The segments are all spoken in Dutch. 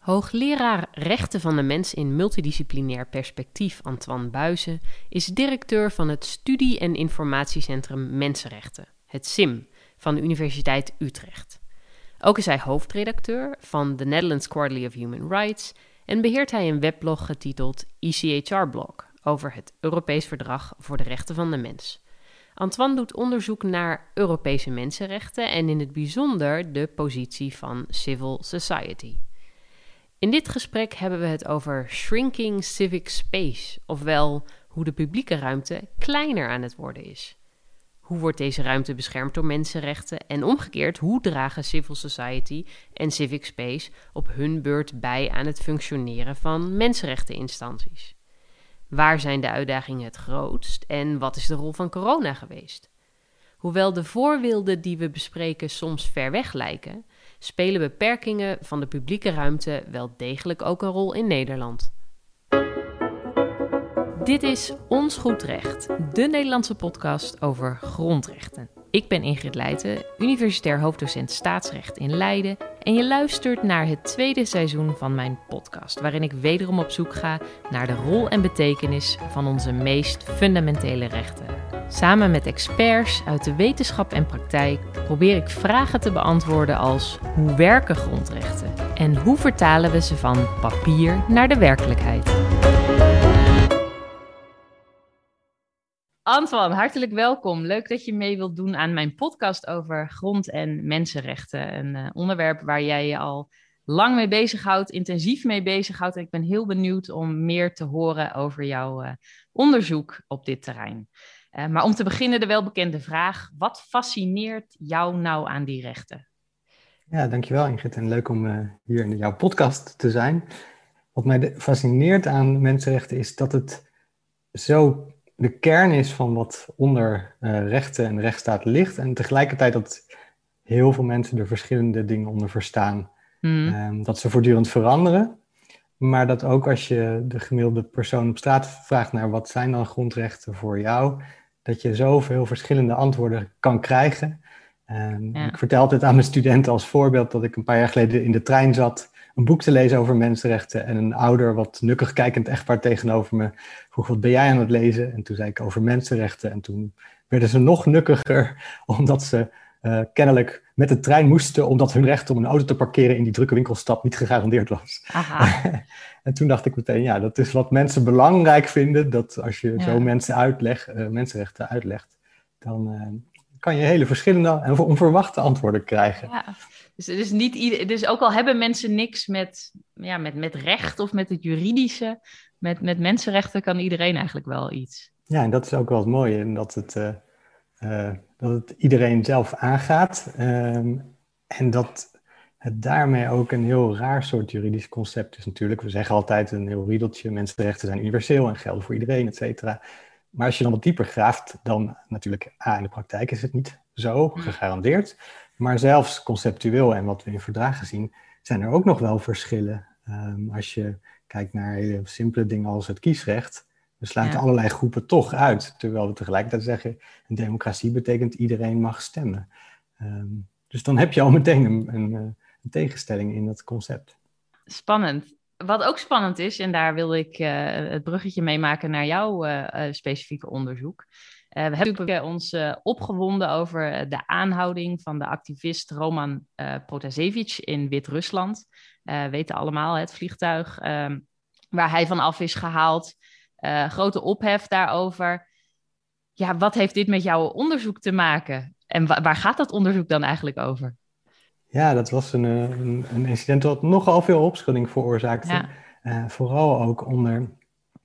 Hoogleraar Rechten van de Mens in Multidisciplinair Perspectief Antoine Buizen is directeur van het Studie- en Informatiecentrum Mensenrechten, het SIM, van de Universiteit Utrecht. Ook is hij hoofdredacteur van The Netherlands Quarterly of Human Rights en beheert hij een weblog getiteld ECHR-blog over het Europees Verdrag voor de Rechten van de Mens. Antoine doet onderzoek naar Europese mensenrechten en in het bijzonder de positie van civil society. In dit gesprek hebben we het over shrinking civic space, ofwel hoe de publieke ruimte kleiner aan het worden is. Hoe wordt deze ruimte beschermd door mensenrechten en omgekeerd, hoe dragen civil society en civic space op hun beurt bij aan het functioneren van mensenrechteninstanties? Waar zijn de uitdagingen het grootst en wat is de rol van corona geweest? Hoewel de voorbeelden die we bespreken soms ver weg lijken, spelen beperkingen van de publieke ruimte wel degelijk ook een rol in Nederland. Dit is Ons Goed Recht, de Nederlandse podcast over grondrechten. Ik ben Ingrid Leijten, universitair hoofddocent staatsrecht in Leiden. En je luistert naar het tweede seizoen van mijn podcast, waarin ik wederom op zoek ga naar de rol en betekenis van onze meest fundamentele rechten. Samen met experts uit de wetenschap en praktijk probeer ik vragen te beantwoorden als hoe werken grondrechten en hoe vertalen we ze van papier naar de werkelijkheid. Antoine, hartelijk welkom. Leuk dat je mee wilt doen aan mijn podcast over grond- en mensenrechten. Een uh, onderwerp waar jij je al lang mee bezighoudt, intensief mee bezighoudt. En ik ben heel benieuwd om meer te horen over jouw uh, onderzoek op dit terrein. Uh, maar om te beginnen de welbekende vraag: wat fascineert jou nou aan die rechten? Ja, dankjewel Ingrid en leuk om hier in jouw podcast te zijn. Wat mij fascineert aan mensenrechten is dat het zo de kern is van wat onder uh, rechten en rechtsstaat ligt. En tegelijkertijd dat heel veel mensen er verschillende dingen onder verstaan. Mm. Um, dat ze voortdurend veranderen. Maar dat ook als je de gemiddelde persoon op straat vraagt naar wat zijn dan grondrechten voor jou, dat je zoveel verschillende antwoorden kan krijgen. Um, ja. Ik vertel altijd aan mijn studenten als voorbeeld dat ik een paar jaar geleden in de trein zat een boek te lezen over mensenrechten. En een ouder, wat nukkig kijkend echtpaar tegenover me vroeg: Wat ben jij aan het lezen? En toen zei ik over mensenrechten. En toen werden ze nog nukkiger, omdat ze uh, kennelijk met de trein moesten, omdat hun recht om een auto te parkeren in die drukke winkelstad niet gegarandeerd was. en toen dacht ik meteen: Ja, dat is wat mensen belangrijk vinden. Dat als je ja. zo mensen uitlegt, uh, mensenrechten uitlegt, dan. Uh, kan je hele verschillende en onverwachte antwoorden krijgen. Ja. Dus, dus, niet ieder, dus ook al hebben mensen niks met, ja, met, met recht of met het juridische, met, met mensenrechten kan iedereen eigenlijk wel iets. Ja, en dat is ook wel het mooie, en dat het, uh, uh, dat het iedereen zelf aangaat. Um, en dat het daarmee ook een heel raar soort juridisch concept is natuurlijk. We zeggen altijd een heel riedeltje, mensenrechten zijn universeel en gelden voor iedereen, et cetera. Maar als je dan wat dieper graaft, dan natuurlijk, A, in de praktijk is het niet zo gegarandeerd. Maar zelfs conceptueel en wat we in verdragen zien, zijn er ook nog wel verschillen. Um, als je kijkt naar hele simpele dingen als het kiesrecht, we sluiten ja. allerlei groepen toch uit. Terwijl we tegelijkertijd zeggen, een democratie betekent iedereen mag stemmen. Um, dus dan heb je al meteen een, een, een tegenstelling in dat concept. Spannend wat ook spannend is, en daar wil ik uh, het bruggetje mee maken naar jouw uh, uh, specifieke onderzoek. We hebben ons opgewonden over de aanhouding van de activist Roman Protasevich in Wit-Rusland. weten allemaal het vliegtuig ehm, waar hij vanaf is gehaald. grote ophef daarover. Ja, wat heeft dit met jouw onderzoek te maken? En wa waar gaat dat onderzoek dan eigenlijk over? Ja, dat was een, een, een incident dat nogal veel opschudding veroorzaakte. Ja. Uh, vooral ook onder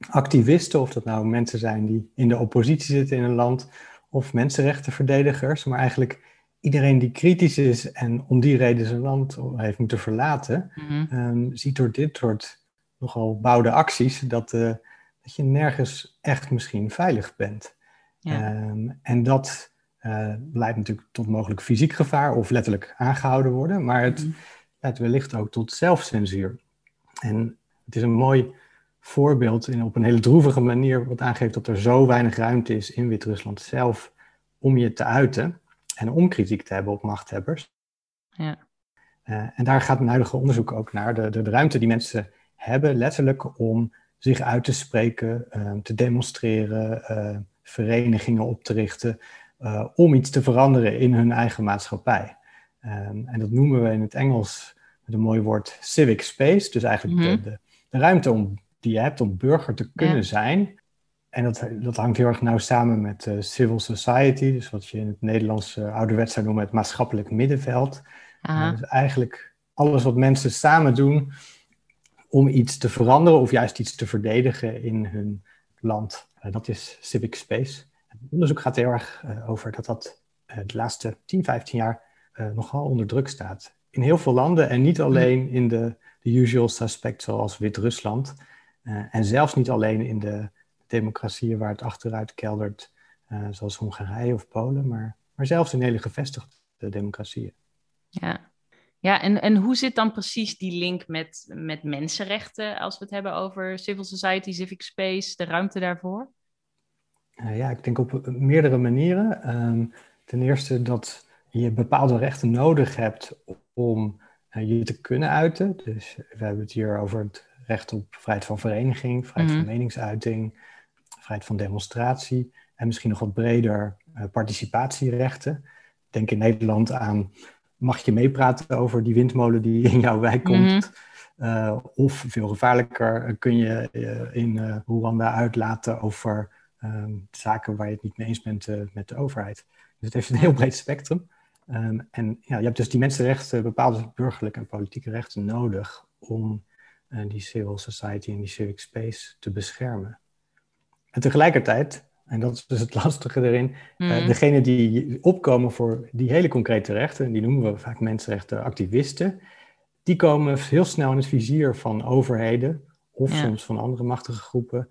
activisten, of dat nou mensen zijn die in de oppositie zitten in een land, of mensenrechtenverdedigers, maar eigenlijk iedereen die kritisch is en om die reden zijn land heeft moeten verlaten, mm -hmm. um, ziet door dit soort nogal bouwde acties dat, uh, dat je nergens echt misschien veilig bent. Ja. Um, en dat uh, leidt natuurlijk tot mogelijk fysiek gevaar of letterlijk aangehouden worden, maar het mm. leidt wellicht ook tot zelfcensuur. En het is een mooi voorbeeld in, op een hele droevige manier, wat aangeeft dat er zo weinig ruimte is in Wit-Rusland zelf om je te uiten en om kritiek te hebben op machthebbers. Ja. en daar gaat mijn huidige onderzoek ook naar. De, de, de, ruimte die mensen hebben, letterlijk om zich uit te spreken, te demonstreren, verenigingen op te richten, om iets te veranderen in hun eigen maatschappij. en dat noemen we in het Engels met een mooi woord civic space. Dus eigenlijk de, mhm. de, de, ruimte om, die je hebt om burger te kunnen zijn. En dat, dat hangt heel erg nauw samen met uh, civil society. Dus wat je in het Nederlands uh, ouderwets zou noemen het maatschappelijk middenveld. Uh, dus eigenlijk alles wat mensen samen doen om iets te veranderen of juist iets te verdedigen in hun land. Uh, dat is civic space. Het onderzoek gaat heel erg over dat dat de laatste 10, 15 jaar nogal onder druk staat in heel veel landen en niet alleen in de, de usual suspects zoals Wit-Rusland. Uh, en zelfs niet alleen in de democratieën waar het achteruit keldert, uh, zoals Hongarije of Polen, maar, maar zelfs in hele gevestigde democratieën. Ja, ja en, en hoe zit dan precies die link met, met mensenrechten als we het hebben over civil society, civic space, de ruimte daarvoor? Uh, ja, ik denk op meerdere manieren. Um, ten eerste dat je bepaalde rechten nodig hebt om je te kunnen uiten. Dus we hebben het hier over het recht op vrijheid van vereniging, vrijheid van mhm. meningsuiting, vrijheid van demonstratie en misschien nog wat breder uh, participatierechten. Denk in Nederland aan, mag je meepraten over die windmolen die in jouw wijk komt? Mhm. Uh, of veel gevaarlijker, kun je in Rwanda uitlaten over ehm, zaken waar je het niet mee eens bent met de overheid. Dus het heeft een heel breed spectrum. Ehm, en ja, je hebt dus die mensenrechten, bepaalde burgerlijke en politieke rechten nodig om uh, die civil society en die civic space te beschermen. En tegelijkertijd, en dat is dus het lastige erin, mm. degene die opkomen voor die hele concrete rechten, die noemen we vaak mensenrechtenactivisten, die komen heel snel in het vizier van overheden of soms van andere machtige groepen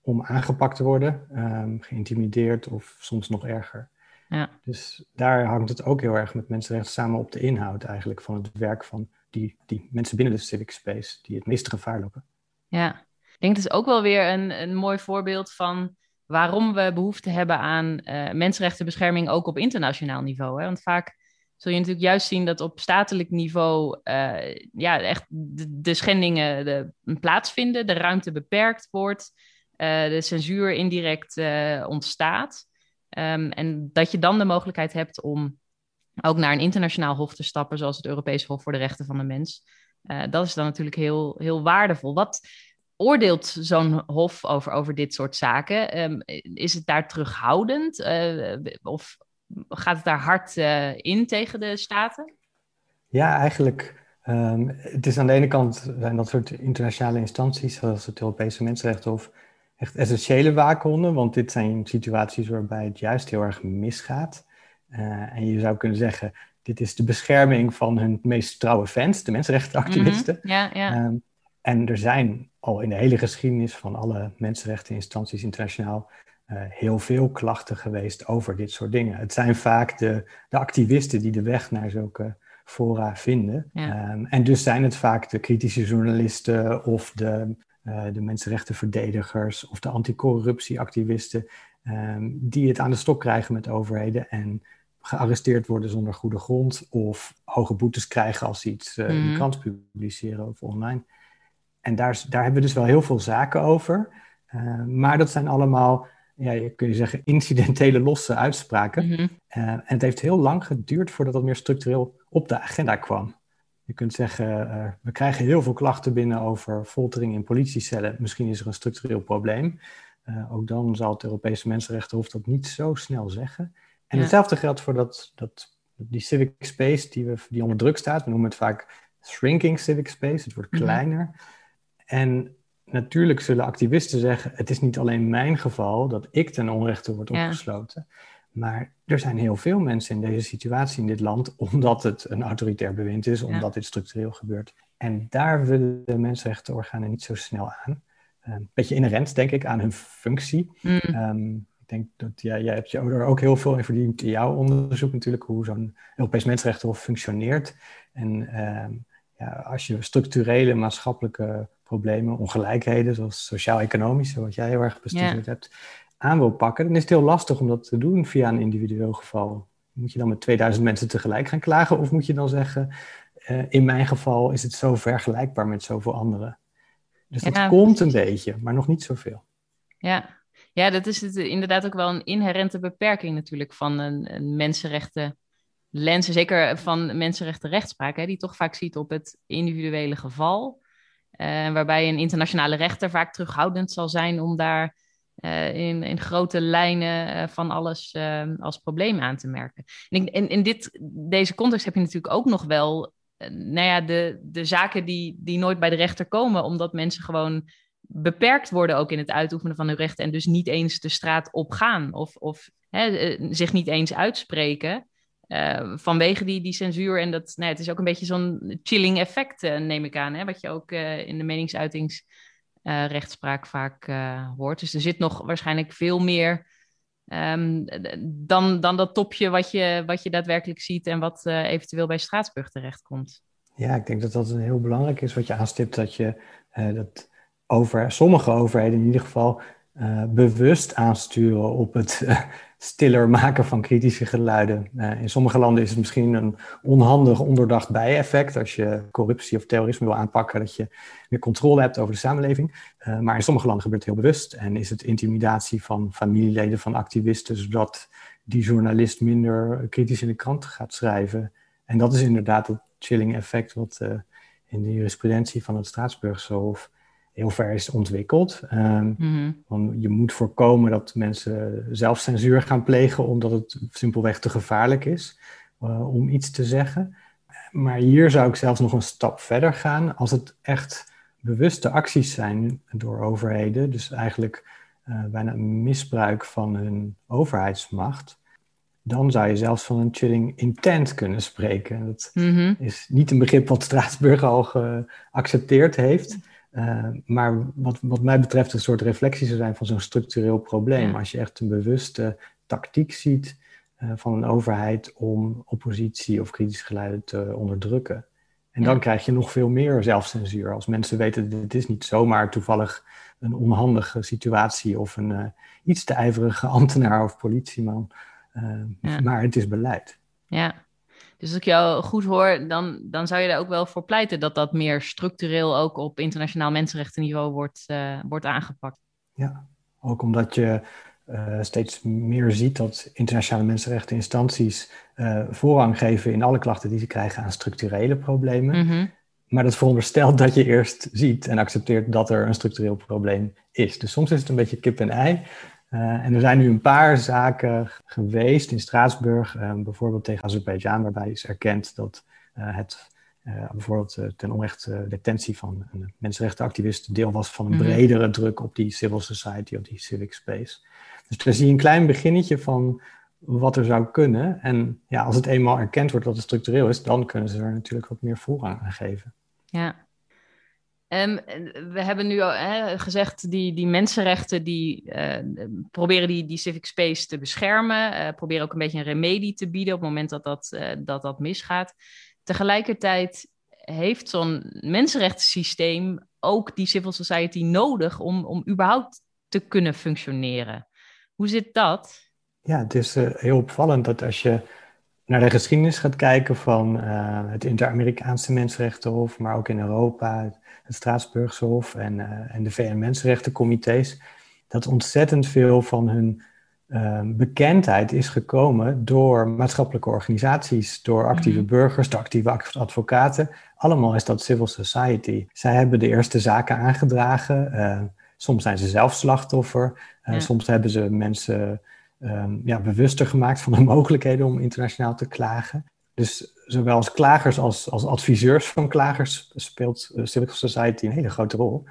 om aangepakt te worden, um, geïntimideerd of soms nog erger. Ja. Dus daar hangt het ook heel erg met mensenrechten samen op de inhoud eigenlijk van het werk van die, die mensen binnen de civic space die het meeste gevaar lopen. Ja, ik denk het is ook wel weer een, een mooi voorbeeld van waarom we behoefte hebben aan uh, mensenrechtenbescherming ook op internationaal niveau. Hè? Want vaak zul je natuurlijk juist zien dat op statelijk niveau uh, ja, echt de, schendingen de, plaatsvinden, de ruimte beperkt wordt, uh, de censuur indirect ontstaat. Um, en dat je dan de mogelijkheid hebt om ook naar een internationaal hof te stappen, zoals het Europees Hof voor de Rechten van de Mens. Uh, dat is dan natuurlijk heel, heel waardevol. Wat oordeelt zo'n hof over, over dit soort zaken? Um, is het daar terughoudend uh, of gaat het daar hard uh, in tegen de staten? Ja, eigenlijk. Um, het is aan de ene kant zijn dat soort internationale instanties, zoals het Europese Mensenrechtenhof, echt essentiële waakhonden, want dit zijn situaties waarbij het juist heel erg misgaat. Uh, en je zou kunnen zeggen, dit is de bescherming van hun meest trouwe fans, de mensenrechtenactivisten. Mm. Um, en er zijn al in de hele geschiedenis van alle mensenrechteninstanties internationaal uh, heel veel klachten geweest over dit soort dingen. Het zijn vaak de, de activisten die de weg naar zulke fora vinden. Um, en dus zijn het vaak de kritische journalisten of de uh, de mensenrechtenverdedigers of de anticorruptieactivisten, um, die het aan de stok krijgen met overheden en gearresteerd worden zonder goede grond of hoge boetes krijgen als ze iets uh, in de mhm. krant publiceren of online. En daar, daar hebben we dus wel heel veel zaken over. Uh, maar dat zijn allemaal, ja, je kun je zeggen, incidentele losse uitspraken. Mm en het heeft heel lang geduurd voordat dat meer structureel op de agenda kwam. Je kunt zeggen, we krijgen heel veel klachten binnen over foltering in politiecellen. Misschien is er een structureel probleem. Ook dan zal het Europese Mensenrechtenhof dat niet zo snel zeggen. En hetzelfde geldt voor dat, dat, die civic space die, we, die onder druk staat. We noemen het vaak shrinking civic space. Het wordt mhm. kleiner. En natuurlijk zullen activisten zeggen: het is niet alleen mijn geval dat ik ten onrechte word opgesloten. Maar er zijn heel veel mensen in deze situatie in dit land, omdat het een autoritair bewind is, omdat dit structureel gebeurt. En daar willen de mensenrechtenorganen niet zo snel aan. Een ehm, beetje inherent, denk ik, aan hun functie. Mm. Um, ik denk dat jij hebt je er ook heel veel in verdiend in jouw onderzoek natuurlijk, hoe zo'n Europees Mensenrechtenhof functioneert. En um, ja, als je structurele maatschappelijke problemen, ongelijkheden, zoals sociaal-economische, wat jij heel erg bestudeerd hebt, aan wil pakken, dan is het heel lastig om dat te doen via een individueel geval. Moet je dan met 2000 mensen tegelijk gaan klagen of moet je dan zeggen, in mijn geval is het zo vergelijkbaar met zoveel anderen. Dus dat komt een beetje, maar nog niet zoveel. Ja, ja dat is het, inderdaad ook wel een inherente beperking natuurlijk van een, een mensenrechten lens, zeker van mensenrechten rechtspraak, hè, die toch vaak ziet op het individuele geval. Uh, waarbij een internationale rechter vaak terughoudend zal zijn om daar uh, in, in grote lijnen van alles als probleem aan te merken. En in, in dit, deze context heb je natuurlijk ook nog wel nou ja, de, de zaken die, die nooit bij de rechter komen, omdat mensen gewoon beperkt worden ook in het uitoefenen van hun rechten en dus niet eens de straat op gaan of, of hè, zich niet eens uitspreken. Uh, vanwege die, die censuur. En dat, nou, het is ook een beetje zo'n chilling effect, uh, neem ik aan. Hè, wat je ook in de meningsuitingsrechtspraak vaak hoort. Dus er zit nog waarschijnlijk veel meer um, dan, dan dat topje wat je, wat je daadwerkelijk ziet en wat eventueel bij Straatsburg terechtkomt. Ja, ik denk dat dat een heel belangrijk is wat je aanstipt. Dat je dat over, sommige overheden in ieder geval bewust aansturen op het stiller maken van kritische geluiden. Uh, in sommige landen is het misschien een onhandig, onderdacht bijeffect. Als je corruptie of terrorisme wil aanpakken, dat je meer controle hebt over de samenleving. Maar in sommige landen gebeurt het heel bewust. En is het intimidatie van familieleden van activisten, zodat die journalist minder kritisch in de krant gaat schrijven. En dat is inderdaad het chilling effect wat in de jurisprudentie van het Straatsburgse Hof heel ver is ontwikkeld. Um, Want je moet voorkomen dat mensen zelf censuur gaan plegen omdat het simpelweg te gevaarlijk is uh, om iets te zeggen. Maar hier zou ik zelfs nog een stap verder gaan als het echt bewuste acties zijn door overheden. Dus eigenlijk uh, bijna een misbruik van hun overheidsmacht. Dan zou je zelfs van een chilling intent kunnen spreken. Dat mm is niet een begrip wat Straatsburg al geaccepteerd heeft. Uh, maar wat, wat mij betreft een soort reflectie zou zijn van zo'n structureel probleem. Als je echt een bewuste tactiek ziet uh, van een overheid om oppositie of kritische geluiden te onderdrukken. En ja. dan krijg je nog veel meer zelfcensuur. Als mensen weten, dit is niet zomaar toevallig een onhandige situatie of een uh, iets te ijverige ambtenaar of politieman. Ja. Maar het is beleid. Ja, dus als ik jou goed hoor, dan, dan zou je er ook wel voor pleiten dat dat meer structureel ook op internationaal mensenrechtenniveau wordt, uh, wordt aangepakt. Ja, ook omdat je uh, steeds meer ziet dat internationale mensenrechteninstanties uh, voorrang geven in alle klachten die ze krijgen aan structurele problemen. Mm -hmm. Maar dat veronderstelt dat je eerst ziet en accepteert dat er een structureel probleem is. Dus soms is het een beetje kip en ei. Uh, en er zijn nu een paar zaken geweest in Straatsburg, uh, bijvoorbeeld tegen Azerbeidzjan, waarbij is erkend dat uh, het bijvoorbeeld ten onrechte detentie van een mensenrechtenactivist deel was van een mm -hmm. bredere druk op die civil society, op die civic space. Dus daar zie je een klein beginnetje van wat er zou kunnen. En ja, als het eenmaal erkend wordt dat het structureel is, dan kunnen ze er natuurlijk wat meer voorrang aan geven. Ja, Um, we hebben nu al hè, gezegd, die, die mensenrechten die uh, proberen die, die civic space te beschermen, uh, proberen ook een beetje een remedie te bieden op het moment dat dat, uh, dat, dat misgaat. Tegelijkertijd heeft zo'n mensenrechtensysteem ook die civil society nodig om, om überhaupt te kunnen functioneren. Hoe zit dat? Ja, het is heel opvallend dat als je naar de geschiedenis gaat kijken van het Inter-Amerikaanse Mensenrechtenhof, maar ook in Europa, het Straatsburgse Hof en, uh, en de VN-mensenrechtencomité's, dat ontzettend veel van hun uh, bekendheid is gekomen door maatschappelijke organisaties, door actieve mm. burgers, door actieve advocaten. Allemaal is dat civil society. Zij hebben de eerste zaken aangedragen. Uh, soms zijn ze zelf slachtoffer. Ja. Soms hebben ze mensen um, ja, bewuster gemaakt van de mogelijkheden om internationaal te klagen. Dus zowel als klagers als, als adviseurs van klagers speelt uh, Civil Society een hele grote rol.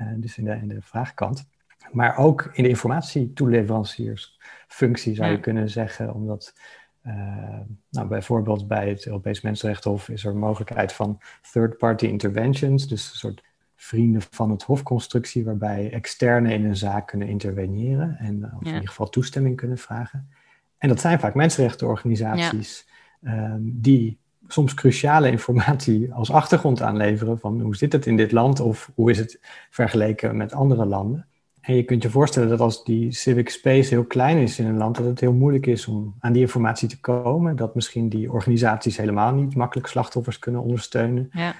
Uh, dus in de, in de vraagkant. Maar ook in de informatietoeleveranciersfunctie zou je kunnen zeggen, omdat uh, nou, bijvoorbeeld bij het Europees Mensenrechtenhof is er mogelijkheid van third-party interventions, dus een soort vrienden van het hofconstructie, waarbij externe in een zaak kunnen interveneren en of ja. in ieder geval toestemming kunnen vragen. En dat zijn vaak mensenrechtenorganisaties ja. Um, die soms cruciale informatie als achtergrond aanleveren van hoe zit het in dit land of hoe is het vergeleken met andere landen. En je kunt je voorstellen dat als die civic space heel klein is in een land, dat het heel moeilijk is om aan die informatie te komen. Dat misschien die organisaties helemaal niet makkelijk slachtoffers kunnen ondersteunen. Ja.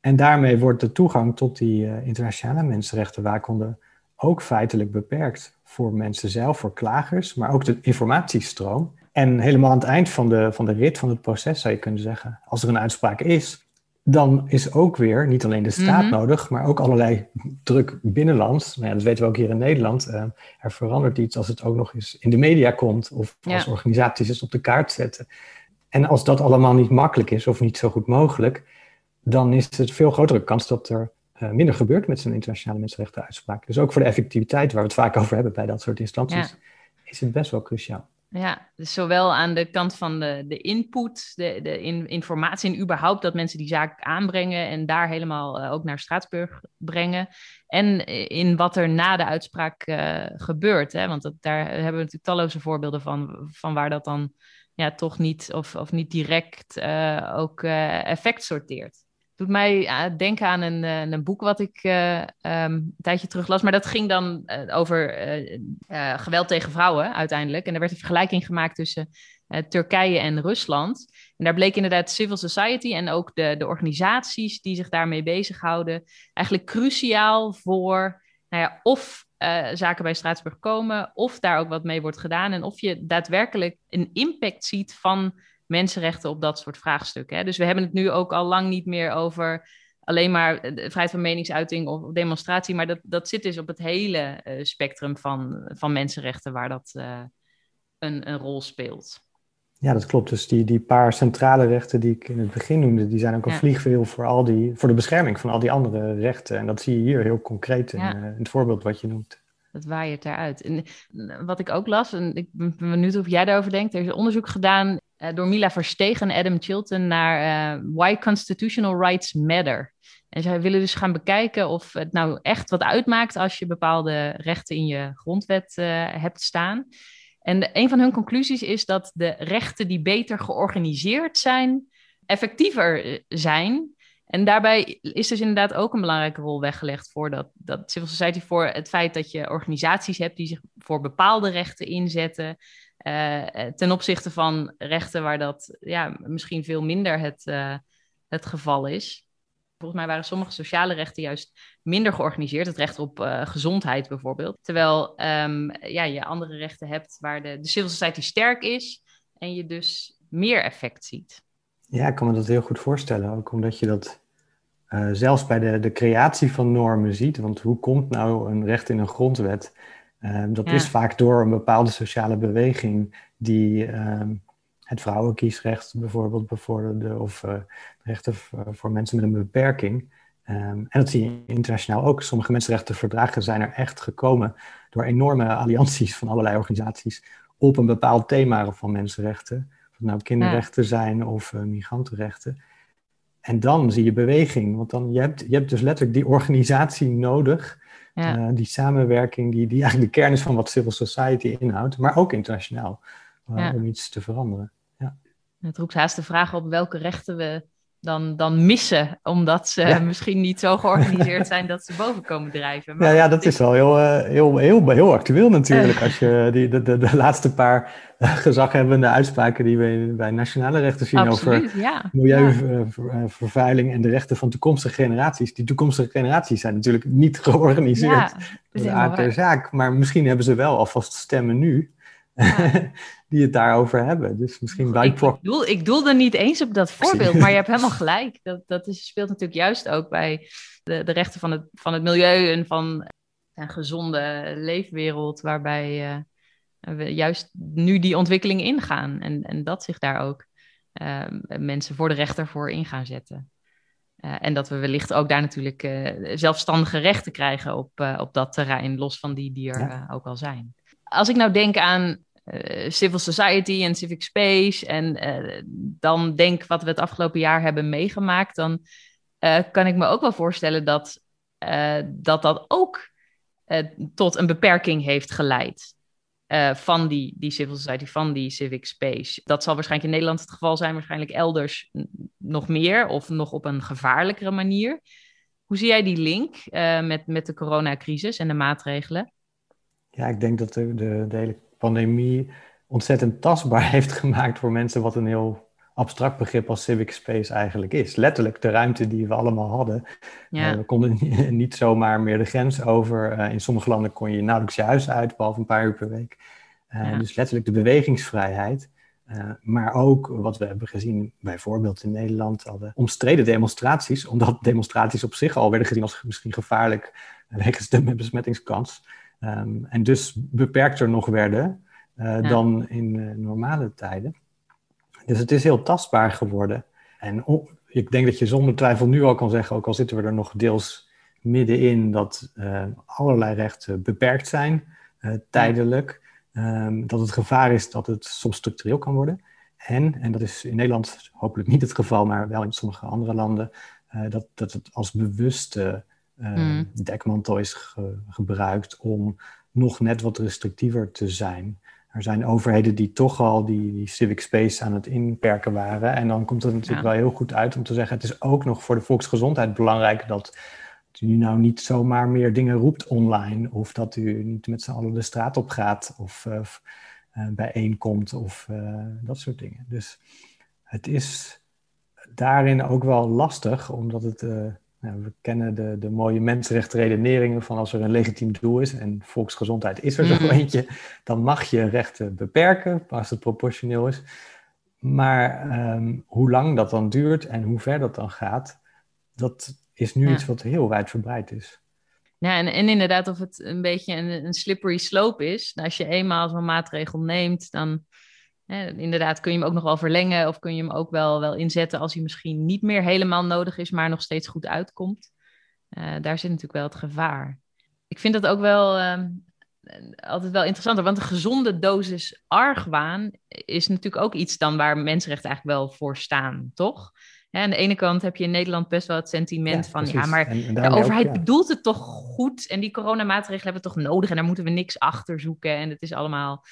En daarmee wordt de toegang tot die uh, internationale mensenrechtenwaakhonden ook feitelijk beperkt voor mensen zelf, voor klagers, maar ook de informatiestroom. En helemaal aan het eind van de, van de rit van het proces zou je kunnen zeggen, als er een uitspraak is, dan is ook weer niet alleen de staat mhm. nodig, maar ook allerlei druk binnenlands. Nou ja, dat weten we ook hier in Nederland. Uh, er verandert iets als het ook nog eens in de media komt of als organisaties het op de kaart zetten. En als dat allemaal niet makkelijk is of niet zo goed mogelijk, dan is het veel grotere kans dat er uh, minder gebeurt met zo'n internationale mensenrechtenuitspraak. Dus ook voor de effectiviteit, waar we het vaak over hebben bij dat soort instanties, is het best wel cruciaal. Ja, dus zowel aan de kant van de, de input, de, de informatie en überhaupt dat mensen die zaak aanbrengen en daar helemaal uh, ook naar Straatsburg brengen. En in wat er na de uitspraak uh, gebeurt. Hè? Want dat, daar hebben we natuurlijk talloze voorbeelden van, van waar dat dan ja, toch niet of, of niet direct ook effect sorteert doet mij uh, denken aan een, uh, een boek wat ik uh, een tijdje terug las. Maar dat ging dan over geweld tegen vrouwen uiteindelijk. En er werd een vergelijking gemaakt tussen Turkije en Rusland. En daar bleek inderdaad civil society en ook de, de organisaties die zich daarmee bezighouden... eigenlijk cruciaal voor nou ja, of zaken bij Straatsburg komen... of daar ook wat mee wordt gedaan... en of je daadwerkelijk een impact ziet van mensenrechten op dat soort vraagstukken. Hè? Dus we hebben het nu ook al lang niet meer over alleen maar de vrijheid van meningsuiting of demonstratie, maar dat, dat zit dus op het hele uh, spectrum van, van mensenrechten waar dat uh, een, een rol speelt. Ja, dat klopt. Dus die, die paar centrale rechten die ik in het begin noemde, die zijn ook een ja. vliegwiel voor, al die, voor de bescherming van al die andere rechten. En dat zie je hier heel concreet in, ja. uh, in het voorbeeld wat je noemt. Dat waait eruit. En wat ik ook las, en ik ben benieuwd of jij daarover denkt, er is onderzoek gedaan door Mila Verstegen en Adam Chilton naar uh, Why Constitutional Rights Matter. En zij willen dus gaan bekijken of het nou echt wat uitmaakt als je bepaalde rechten in je grondwet uh, hebt staan. En een van hun conclusies is dat de rechten die beter georganiseerd zijn, effectiever zijn. En daarbij is dus inderdaad ook een belangrijke rol weggelegd voor dat, dat civil society, voor het feit dat je organisaties hebt die zich voor bepaalde rechten inzetten, uh, ten opzichte van rechten waar dat ja, misschien veel minder het, uh, het geval is. Volgens mij waren sommige sociale rechten juist minder georganiseerd. Het recht op gezondheid bijvoorbeeld. Terwijl um, ja, je andere rechten hebt waar de, de civil society sterk is en je dus meer effect ziet. Ja, ik kan me dat heel goed voorstellen. Ook omdat je dat zelfs bij de, de creatie van normen ziet. Want hoe komt nou een recht in een grondwet? Uh, dat ja. is vaak door een bepaalde sociale beweging die uh, het vrouwenkiesrecht bijvoorbeeld bevorderde of uh, rechten voor mensen met een beperking. Um, en dat zie je internationaal ook. Sommige mensenrechtenverdragen zijn er echt gekomen door enorme allianties van allerlei organisaties op een bepaald thema van mensenrechten. Of het nou kinderrechten ja. zijn of migrantenrechten. En dan zie je beweging, want dan, je, hebt, je hebt dus letterlijk die organisatie nodig, ja. uh, die samenwerking, die, die eigenlijk de kern is van wat civil society inhoudt, maar ook internationaal, uh, ja. om iets te veranderen. Ja. Het roept haast de vraag op welke rechten we dan, dan missen, omdat ze ja. misschien niet zo georganiseerd zijn dat ze boven komen drijven. Maar ja, ja, dat is wel heel, uh, heel, heel, heel actueel natuurlijk. Als je die, de, de, de laatste paar gezaghebbende uitspraken die we bij nationale rechten zien Absoluut, over ja. milieuvervuiling ja. en de rechten van toekomstige generaties. Die toekomstige generaties zijn natuurlijk niet georganiseerd. Ja, dat is de aard der zaak. Maar misschien hebben ze wel alvast stemmen nu. Die het daarover hebben. Dus misschien ik, ik, doel, ik doelde niet eens op dat voorbeeld, maar je hebt helemaal gelijk. Dat, dat is, speelt natuurlijk juist ook bij de, de rechten van het, van het milieu en van een gezonde leefwereld, waarbij uh, we juist nu die ontwikkeling ingaan. En, en dat zich daar ook uh, mensen voor de rechter voor in gaan zetten. Uh, en dat we wellicht ook daar natuurlijk zelfstandige rechten krijgen op, op dat terrein, los van die die er ja. ook al zijn. Als ik nou denk aan civil society en civic space. En uh, dan denk wat we het afgelopen jaar hebben meegemaakt, dan uh, kan ik me ook wel voorstellen dat dat, dat ook tot een beperking heeft geleid. van die, die civil society, van die civic space. Dat zal waarschijnlijk in Nederland het geval zijn, waarschijnlijk elders nog meer of nog op een gevaarlijkere manier. Hoe zie jij die link met, met de coronacrisis en de maatregelen? Ja, ik denk dat de, de, de hele pandemie ontzettend tastbaar heeft gemaakt voor mensen wat een heel abstract begrip als civic space eigenlijk is. Letterlijk de ruimte die we allemaal hadden. Ja. Uh, we konden niet zomaar meer de grens over. Uh, in sommige landen kon je nauwelijks je huis uit, behalve een paar uur per week. Uh, ja. Dus letterlijk de bewegingsvrijheid. maar ook wat we hebben gezien, bijvoorbeeld in Nederland, hadden omstreden demonstraties, omdat demonstraties op zich al werden gezien als misschien gevaarlijk wegens de besmettingskans. Um, en dus beperkter nog werden ja. dan in normale tijden. Dus het is heel tastbaar geworden. En ik denk dat je zonder twijfel nu al kan zeggen, ook al zitten we er nog deels middenin, dat uh, allerlei rechten beperkt zijn, uh, tijdelijk. Um, dat het gevaar is dat het soms structureel kan worden. En, en dat is in Nederland hopelijk niet het geval, maar wel in sommige andere landen, uh, dat, dat het als bewuste mm. dekmantel is ge gebruikt om nog net wat restrictiever te zijn. Er zijn overheden die toch al die, die, civic space aan het inperken waren. En dan komt het natuurlijk ja. wel heel goed uit om te zeggen: het is ook nog voor de volksgezondheid belangrijk dat u nou niet zomaar meer dingen roept online. Of dat u niet met z'n allen de straat op gaat of uh, uh, bijeenkomt of uh, dat soort dingen. Dus het is daarin ook wel lastig, omdat het nou, we kennen de, de mooie mensenrechtenredeneringen van als er een legitiem doel is en volksgezondheid is er zo mm. eentje, dan mag je rechten beperken als het proportioneel is. Maar um, hoe lang dat dan duurt en hoe ver dat dan gaat, dat is nu ja. iets wat heel wijdverbreid is. Ja, en, en inderdaad of het een beetje een, een slippery slope is. Nou, als je eenmaal zo'n maatregel neemt, dan inderdaad, kun je hem ook nog wel verlengen of kun je hem ook wel, wel inzetten als hij misschien niet meer helemaal nodig is, maar nog steeds goed uitkomt. Uh, daar zit natuurlijk wel het gevaar. Ik vind dat ook wel uh, altijd wel interessant, want een gezonde dosis argwaan is natuurlijk ook iets dan waar mensenrechten eigenlijk wel voor staan, toch? Ja, aan de ene kant heb je in Nederland best wel het sentiment ja, van precies. ja, maar en, en de overheid ook, ja. bedoelt het toch goed en die coronamaatregelen hebben we toch nodig en daar moeten we niks achter zoeken en het is allemaal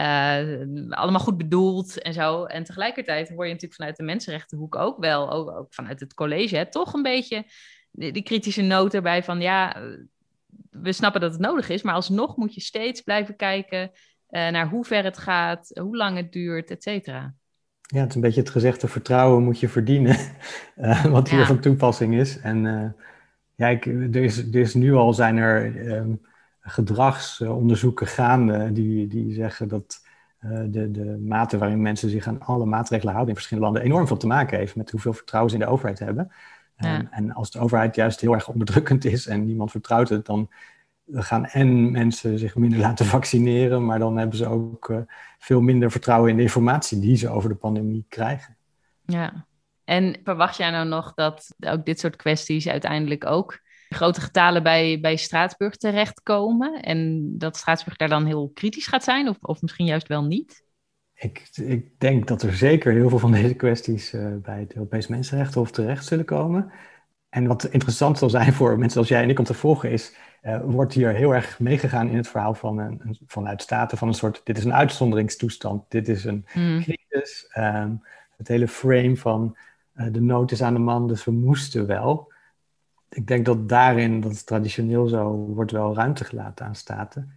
uh, allemaal goed bedoeld en zo. En tegelijkertijd hoor je natuurlijk vanuit de mensenrechtenhoek ook wel, ook, ook vanuit het college, hè, toch een beetje die, die, kritische noot erbij van ja, we snappen dat het nodig is, maar alsnog moet je steeds blijven kijken uh, naar hoe ver het gaat, hoe lang het duurt, et cetera. Ja, het is een beetje het gezegde vertrouwen moet je verdienen, uh, wat hier ja. van toepassing is. En ja, ik, er, is, er is nu al zijn er. Um, gedragsonderzoeken gaande die, die zeggen dat uh, de, de mate waarin mensen zich aan alle maatregelen houden in verschillende landen enorm veel te maken heeft met hoeveel vertrouwen ze in de overheid hebben. Ja. Um, en als de overheid juist heel erg onderdrukkend is en niemand vertrouwt het, dan gaan en mensen zich minder laten vaccineren, maar dan hebben ze ook uh, veel minder vertrouwen in de informatie die ze over de pandemie krijgen. Ja, en verwacht jij nou nog dat ook dit soort kwesties uiteindelijk ook grote getalen bij, bij Straatsburg terechtkomen. En dat Straatsburg daar dan heel kritisch gaat zijn, of, of misschien juist wel niet? Ik, ik denk dat er zeker heel veel van deze kwesties uh, bij het Europees Mensenrechtenhof terecht zullen komen. En wat interessant zal zijn voor mensen als jij en ik om te volgen is, uh, wordt hier heel erg meegegaan in het verhaal van een, een, vanuit Staten van een soort, dit is een uitzonderingstoestand, dit is een mm. crisis. Um, het hele frame van uh, de nood is aan de man, dus we moesten wel ik denk dat daarin, dat is traditioneel zo, wordt wel ruimte gelaten aan staten.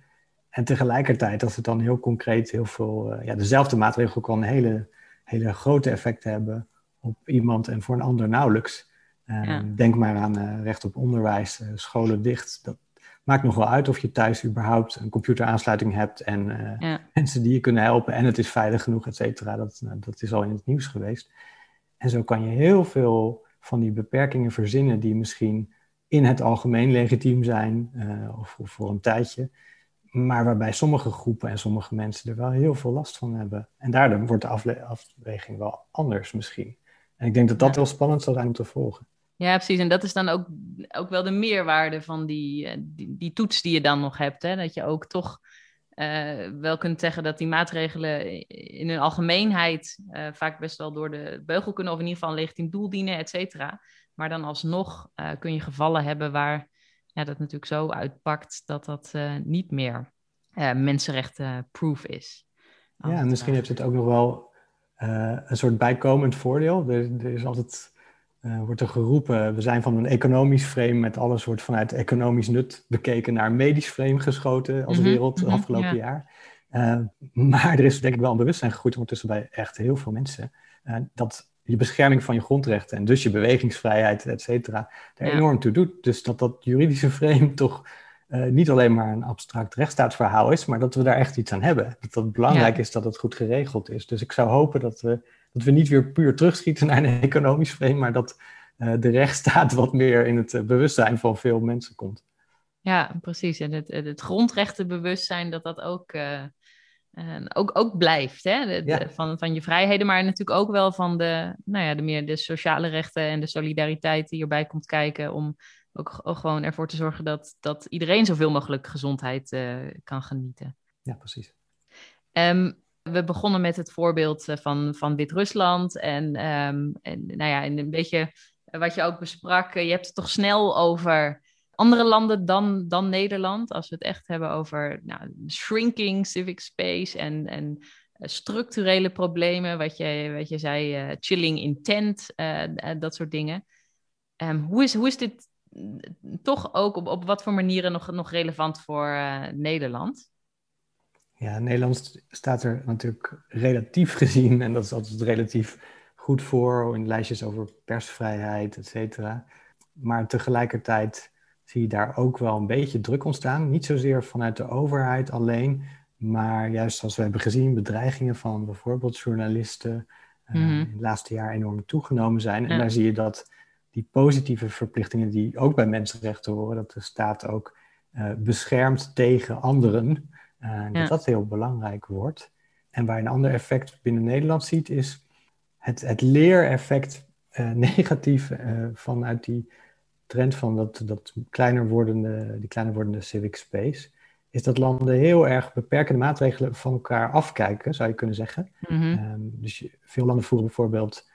En tegelijkertijd, als het dan heel concreet heel veel, uh, ja, dezelfde maatregel kan hele, hele grote effecten hebben op iemand en voor een ander nauwelijks. Uh, ja. Denk maar aan uh, recht op onderwijs, scholen dicht. Dat maakt nog wel uit of je thuis überhaupt een computeraansluiting hebt en ja. mensen die je kunnen helpen en het is veilig genoeg, et cetera. Dat, nou, dat is al in het nieuws geweest. En zo kan je heel veel van die beperkingen verzinnen die misschien in het algemeen legitiem zijn uh, of, of, voor een tijdje, maar waarbij sommige groepen en sommige mensen er wel heel veel last van hebben. En daardoor wordt de afweging wel anders misschien. En ik denk dat dat ja. heel spannend zal zijn om te volgen. Ja, precies. En dat is dan ook, ook wel de meerwaarde van die, eh, die, die toets die je dan nog hebt. Hè? Dat je ook toch wel kunt zeggen dat die maatregelen in hun algemeenheid uh, vaak best wel door de beugel kunnen, of in ieder geval een legitiem doel dienen, et cetera. Maar dan alsnog uh, kun je gevallen hebben waar ja, dat natuurlijk zo uitpakt dat dat niet meer mensenrechten-proof is. Ja, en misschien heeft het ook nog wel een soort bijkomend voordeel. Er is altijd uh, wordt er geroepen, we zijn van een economisch frame met alles wordt vanuit economisch nut bekeken naar een medisch frame geschoten als mhm, wereld mm afgelopen jaar. Uh, maar er is denk ik wel een bewustzijn gegroeid ondertussen bij echt heel veel mensen. Uh, dat je bescherming van je grondrechten en dus je bewegingsvrijheid, et cetera, er enorm toe doet. Dus dat dat juridische frame toch niet alleen maar een abstract rechtsstaatsverhaal is, maar dat we daar echt iets aan hebben. Dat het belangrijk is dat het goed geregeld is. Dus ik zou hopen dat we dat we niet weer puur terugschieten naar een economisch frame, maar dat uh, de rechtsstaat wat meer in het eh, bewustzijn van veel mensen komt. Ja, precies. En het, het grondrechtenbewustzijn, dat dat ook, uh, ook, ook blijft. Hè? van, van je vrijheden, maar natuurlijk ook wel van de, nou ja, de meer de sociale rechten en de solidariteit die erbij komt kijken. Om ook, ook gewoon ervoor te zorgen dat, dat iedereen zoveel mogelijk gezondheid kan genieten. Ja, precies. Um, we begonnen met het voorbeeld eh, van, van Wit-Rusland. En, um, en nou ja, een beetje wat je ook besprak. Eh, je hebt het toch snel over andere landen dan, dan Nederland. Als we het echt hebben over nou, shrinking civic space en, en eh, structurele problemen. Wat je, wat je zei, chilling intent, dat soort dingen. Um, hoe, is, hoe is dit toch ook op, op wat voor manieren nog, nog relevant voor Nederland? Ja, Nederland staat er natuurlijk relatief gezien, en dat is altijd relatief goed voor in lijstjes over persvrijheid, et cetera. Maar tegelijkertijd zie je daar ook wel een beetje druk ontstaan. Niet zozeer vanuit de overheid alleen, maar juist zoals we hebben gezien, bedreigingen van bijvoorbeeld journalisten uh, in het laatste jaar enorm toegenomen zijn. En daar zie je dat die positieve verplichtingen die ook bij mensenrechten horen, dat de staat ook uh, beschermt tegen anderen. Uh, dat dat heel belangrijk wordt. En waar een ander effect binnen Nederland ziet, is het, het leereffect uh, negatief uh, vanuit die trend van dat, dat kleiner wordende, die kleiner wordende civic space. Is dat landen heel erg beperkende maatregelen van elkaar afkijken, zou je kunnen zeggen. Mm -hmm. dus veel landen voeren bijvoorbeeld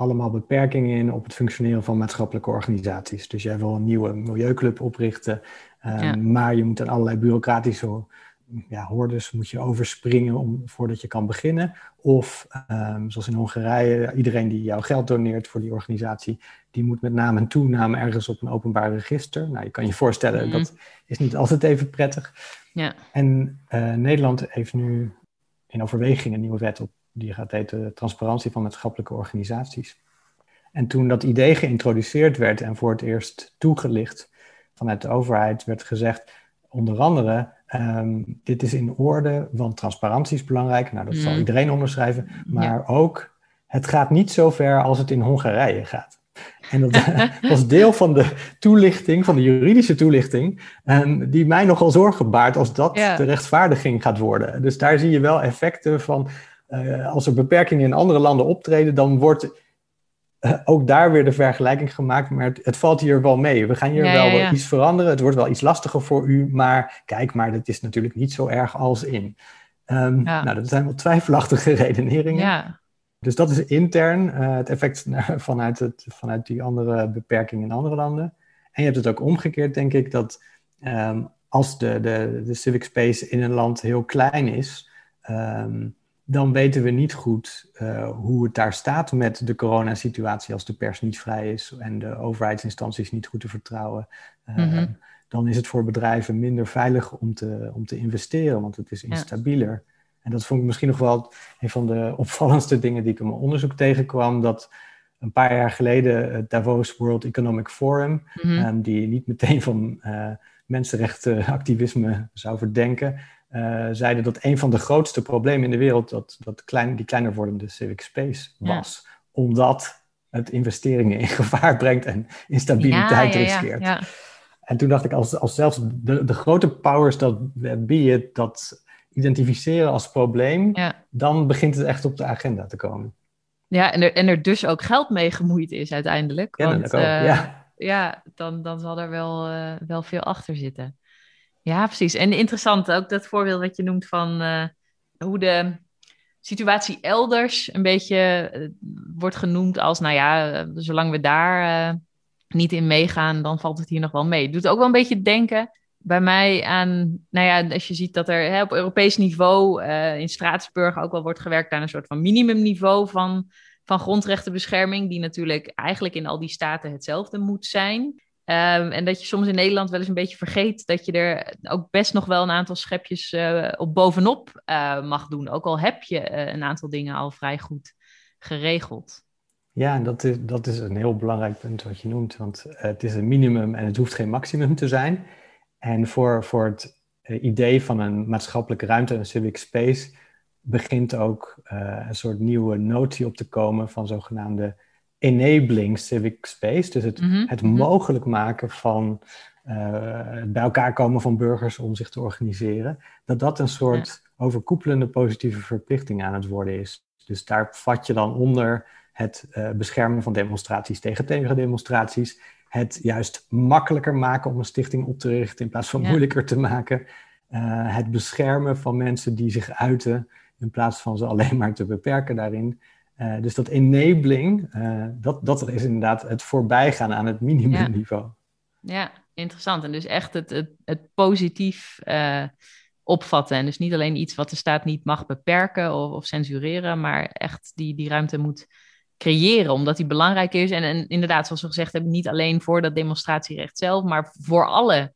allemaal beperkingen in op het functioneren van maatschappelijke organisaties. Dus jij wil een nieuwe milieuclub oprichten, um, ja. maar je moet aan allerlei bureaucratische ja, hordes moet je overspringen om, voordat je kan beginnen. Of um, zoals in Hongarije, iedereen die jouw geld doneert voor die organisatie, die moet met naam en toename ergens op een openbaar register. Nou, je kan je voorstellen, mm dat is niet altijd even prettig. Ja. En uh, Nederland heeft nu in overweging een nieuwe wet op, die gaat heten Transparantie van Maatschappelijke Organisaties. En toen dat idee geïntroduceerd werd en voor het eerst toegelicht vanuit de overheid, werd gezegd, onder andere Um, dit is in orde, want transparantie is belangrijk. Nou, dat zal mm. iedereen onderschrijven. Maar ook, het gaat niet zo ver als het in Hongarije gaat. En dat was deel van de toelichting, van de juridische toelichting, um, die mij nogal zorgen baart als dat de rechtvaardiging gaat worden. Dus daar zie je wel effecten van, uh, als er beperkingen in andere landen optreden, dan wordt ook daar weer de vergelijking gemaakt, maar het, het, valt hier wel mee. We gaan hier wel, ja, ja. iets veranderen. Het wordt wel iets lastiger voor u, maar kijk, maar dat is natuurlijk niet zo erg als in. Um, nou, dat zijn wel twijfelachtige redeneringen. Dus dat is intern uh, het effect vanuit, het, vanuit die andere beperkingen in andere landen. En je hebt het ook omgekeerd, denk ik, dat um, als de, de, de civic space in een land heel klein is, um, dan weten we niet goed uh, hoe het daar staat met de coronasituatie als de pers niet vrij is en de overheidsinstanties niet goed te vertrouwen. Uh, mm-hmm. Dan is het voor bedrijven minder veilig om te, om te investeren, want het is instabieler. Ja. En dat vond ik misschien nog wel een van de opvallendste dingen die ik in mijn onderzoek tegenkwam. Dat een paar jaar geleden het Davos World Economic Forum, um, die niet meteen van uh, mensenrechtenactivisme zou verdenken, uh, zeiden dat een van de grootste problemen in de wereld dat, dat klein, die kleiner wordende civic space was. Ja. Omdat het investeringen in gevaar brengt en instabiliteit ja, ja, riskeert. En toen dacht ik, als, als zelfs de, de grote powers dat be dat identificeren als probleem, dan begint het echt op de agenda te komen. Ja, en er, en er dus ook geld mee gemoeid is uiteindelijk. Want, ook, uh, ja. ja, dan, dan zal er wel, uh, wel veel achter zitten. Ja, precies. En interessant ook dat voorbeeld wat je noemt van uh, hoe de situatie elders een beetje uh, wordt genoemd als, nou ja, uh, zolang we daar niet in meegaan, dan valt het hier nog wel mee. Doet ook wel een beetje denken bij mij aan, nou ja, als je ziet dat er hè, op Europees niveau in Straatsburg ook wel wordt gewerkt aan een soort van minimumniveau van van grondrechtenbescherming, die natuurlijk eigenlijk in al die staten hetzelfde moet zijn. Ehm, en dat je soms in Nederland wel eens een beetje vergeet dat je er ook best nog wel een aantal schepjes uh, op bovenop uh, mag doen. Ook al heb je uh, een aantal dingen al vrij goed geregeld. Ja, en dat is, dat is een heel belangrijk punt wat je noemt. Want het is een minimum en het hoeft geen maximum te zijn. En voor, voor het idee van een maatschappelijke ruimte, een civic space, begint ook een soort nieuwe notie op te komen van zogenaamde enabling civic space. Dus het, mhm, het mhm. mogelijk maken van het bij elkaar komen van burgers om zich te organiseren. Dat dat een soort overkoepelende positieve verplichting aan het worden is. Dus daar vat je dan onder het uh, beschermen van demonstraties tegen tegendemonstraties. Het juist makkelijker maken om een stichting op te richten in plaats van moeilijker te maken. Uh, het beschermen van mensen die zich uiten in plaats van ze alleen maar te beperken daarin. Uh, dus dat enabling, uh, dat, dat is inderdaad het voorbijgaan aan het minimumniveau. Ja. ja, interessant. En dus echt het, het, het positief uh, opvatten. En dus niet alleen iets wat de staat niet mag beperken of, of censureren, maar echt die, die ruimte moet creëren, omdat die belangrijk is. En, en inderdaad, zoals we gezegd hebben, niet alleen voor dat demonstratierecht zelf, maar voor alle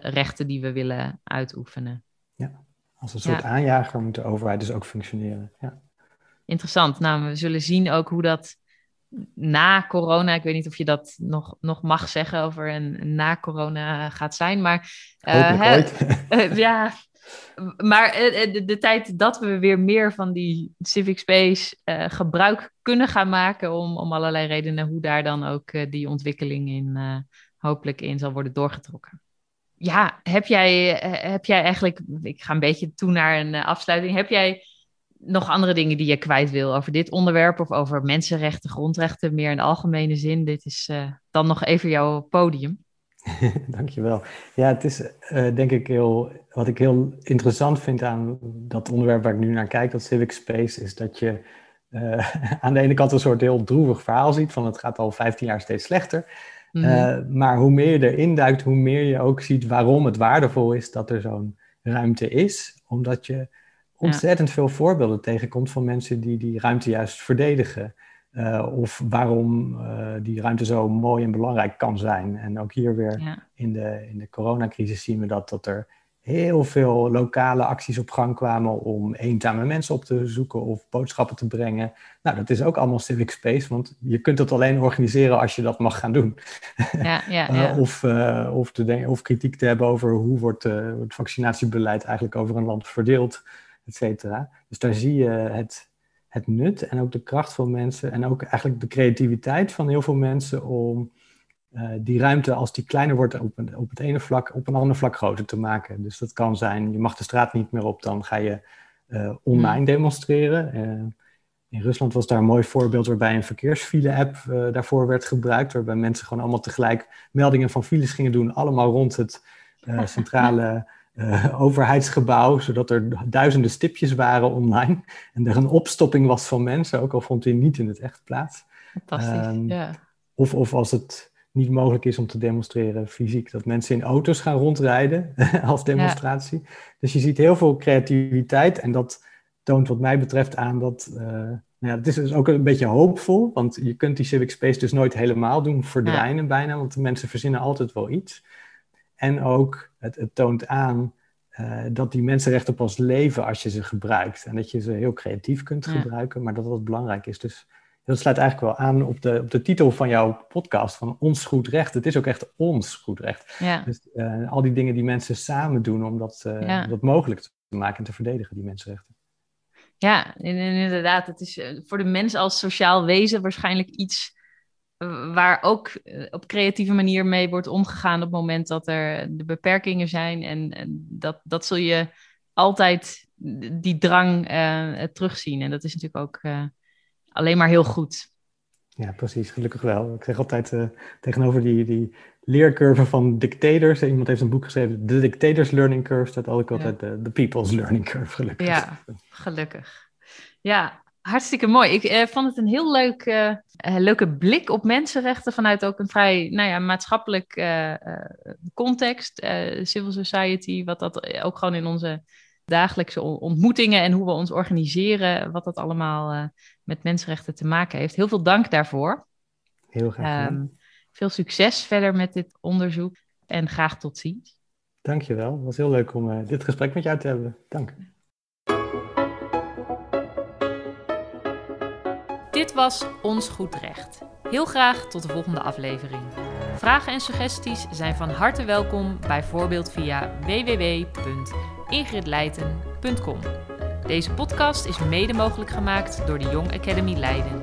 rechten die we willen uitoefenen. Ja, als een soort aanjager moet de overheid dus ook functioneren. Ja interessant. Nou, we zullen zien ook hoe dat na corona, ik weet niet of je dat nog, nog mag zeggen over een, na corona gaat zijn, maar uh, hè, uh, ja, maar uh, de, de, tijd dat we weer meer van die civic space gebruik kunnen gaan maken om, om allerlei redenen, hoe daar dan ook die ontwikkeling in hopelijk in zal worden doorgetrokken. Ja, heb jij, heb jij eigenlijk, ik ga een beetje toe naar een afsluiting, heb jij nog andere dingen die je kwijt wil over dit onderwerp of over mensenrechten, grondrechten, meer in de algemene zin? Dit is uh, dan nog even jouw podium. Dankjewel. Ja, het is uh, denk ik heel, wat ik heel interessant vind aan dat onderwerp waar ik nu naar kijk, dat civic space, is dat je uh, aan de ene kant een soort heel droevig verhaal ziet van het gaat al 15 jaar steeds slechter. Mm -hmm. maar hoe meer je erin duikt, hoe meer je ook ziet waarom het waardevol is dat er zo'n ruimte is. Omdat je ontzettend veel voorbeelden tegenkomt van mensen die die ruimte juist verdedigen. Uh, of waarom uh, die ruimte zo mooi en belangrijk kan zijn. En ook hier weer in, de, in de coronacrisis zien we dat, dat er heel veel lokale acties op gang kwamen om eenzame mensen op te zoeken of boodschappen te brengen. Nou, dat is ook allemaal civic space, want je kunt het alleen organiseren als je dat mag gaan doen. Ja, ja, ja. uh, of, of, te of kritiek te hebben over hoe wordt het vaccinatiebeleid eigenlijk over een land verdeeld et cetera. Dus daar zie je het, het nut en ook de kracht van mensen en ook eigenlijk de creativiteit van heel veel mensen om uh, die ruimte, als die kleiner wordt op, een, op het ene vlak, op een ander vlak groter te maken. Dus dat kan zijn, je mag de straat niet meer op, dan ga je uh, online hmm. demonstreren. Uh, in Rusland was daar een mooi voorbeeld waarbij een verkeersfile-app daarvoor werd gebruikt, waarbij mensen gewoon allemaal tegelijk meldingen van files gingen doen, allemaal rond het centrale uh, overheidsgebouw, zodat er duizenden stipjes waren online en er een opstopping was van mensen, ook al vond hij niet in het echt plaats. Fantastisch, um, ja. Of, of als het niet mogelijk is om te demonstreren fysiek, dat mensen in auto's gaan rondrijden als demonstratie. Ja. Dus je ziet heel veel creativiteit en dat toont wat mij betreft aan dat... Uh, nou ja, het is dus ook een beetje hoopvol, want je kunt die civic space dus nooit helemaal doen verdwijnen ja. bijna, want de mensen verzinnen altijd wel iets. En ook, het, het toont aan uh, dat die mensenrechten pas leven als je ze gebruikt. En dat je ze heel creatief kunt ja. gebruiken, maar dat dat belangrijk is. Dus dat sluit eigenlijk wel aan op de, op de titel van jouw podcast, van ons goed recht. Het is ook echt ons goed recht. Ja. Dus uh, al die dingen die mensen samen doen om dat, uh, ja. dat mogelijk te maken en te verdedigen, die mensenrechten. Ja, inderdaad. Het is voor de mens als sociaal wezen waarschijnlijk iets waar ook eh, op creatieve manier mee wordt omgegaan op het moment dat er de beperkingen zijn. En, en dat, dat zul je altijd die drang uh, terugzien. En dat is natuurlijk ook uh, alleen maar heel goed. Ja, precies. Gelukkig wel. Ik zeg altijd uh, tegenover die, die leercurve van dictators. Iemand heeft een boek geschreven, The Dictators Learning Curve. Staat ook altijd de ja. People's Learning Curve, gelukkig. Ja, gelukkig. Ja, Hartstikke mooi. Ik uh, vond het een heel leuk, uh, leuke blik op mensenrechten vanuit ook een vrij nou ja, maatschappelijk uh, context, civil society, wat dat ook gewoon in onze dagelijkse ontmoetingen en hoe we ons organiseren, wat dat allemaal met mensenrechten te maken heeft. Heel veel dank daarvoor. Heel graag. Um, veel succes verder met dit onderzoek en graag tot ziens. Dankjewel. Het was heel leuk om dit gesprek met jou te hebben. Dank. Dit was Ons Goed Recht. Heel graag tot de volgende aflevering. Vragen en suggesties zijn van harte welkom, bijvoorbeeld via www.ingridleiten.com. Deze podcast is mede mogelijk gemaakt door de Young Academy Leiden.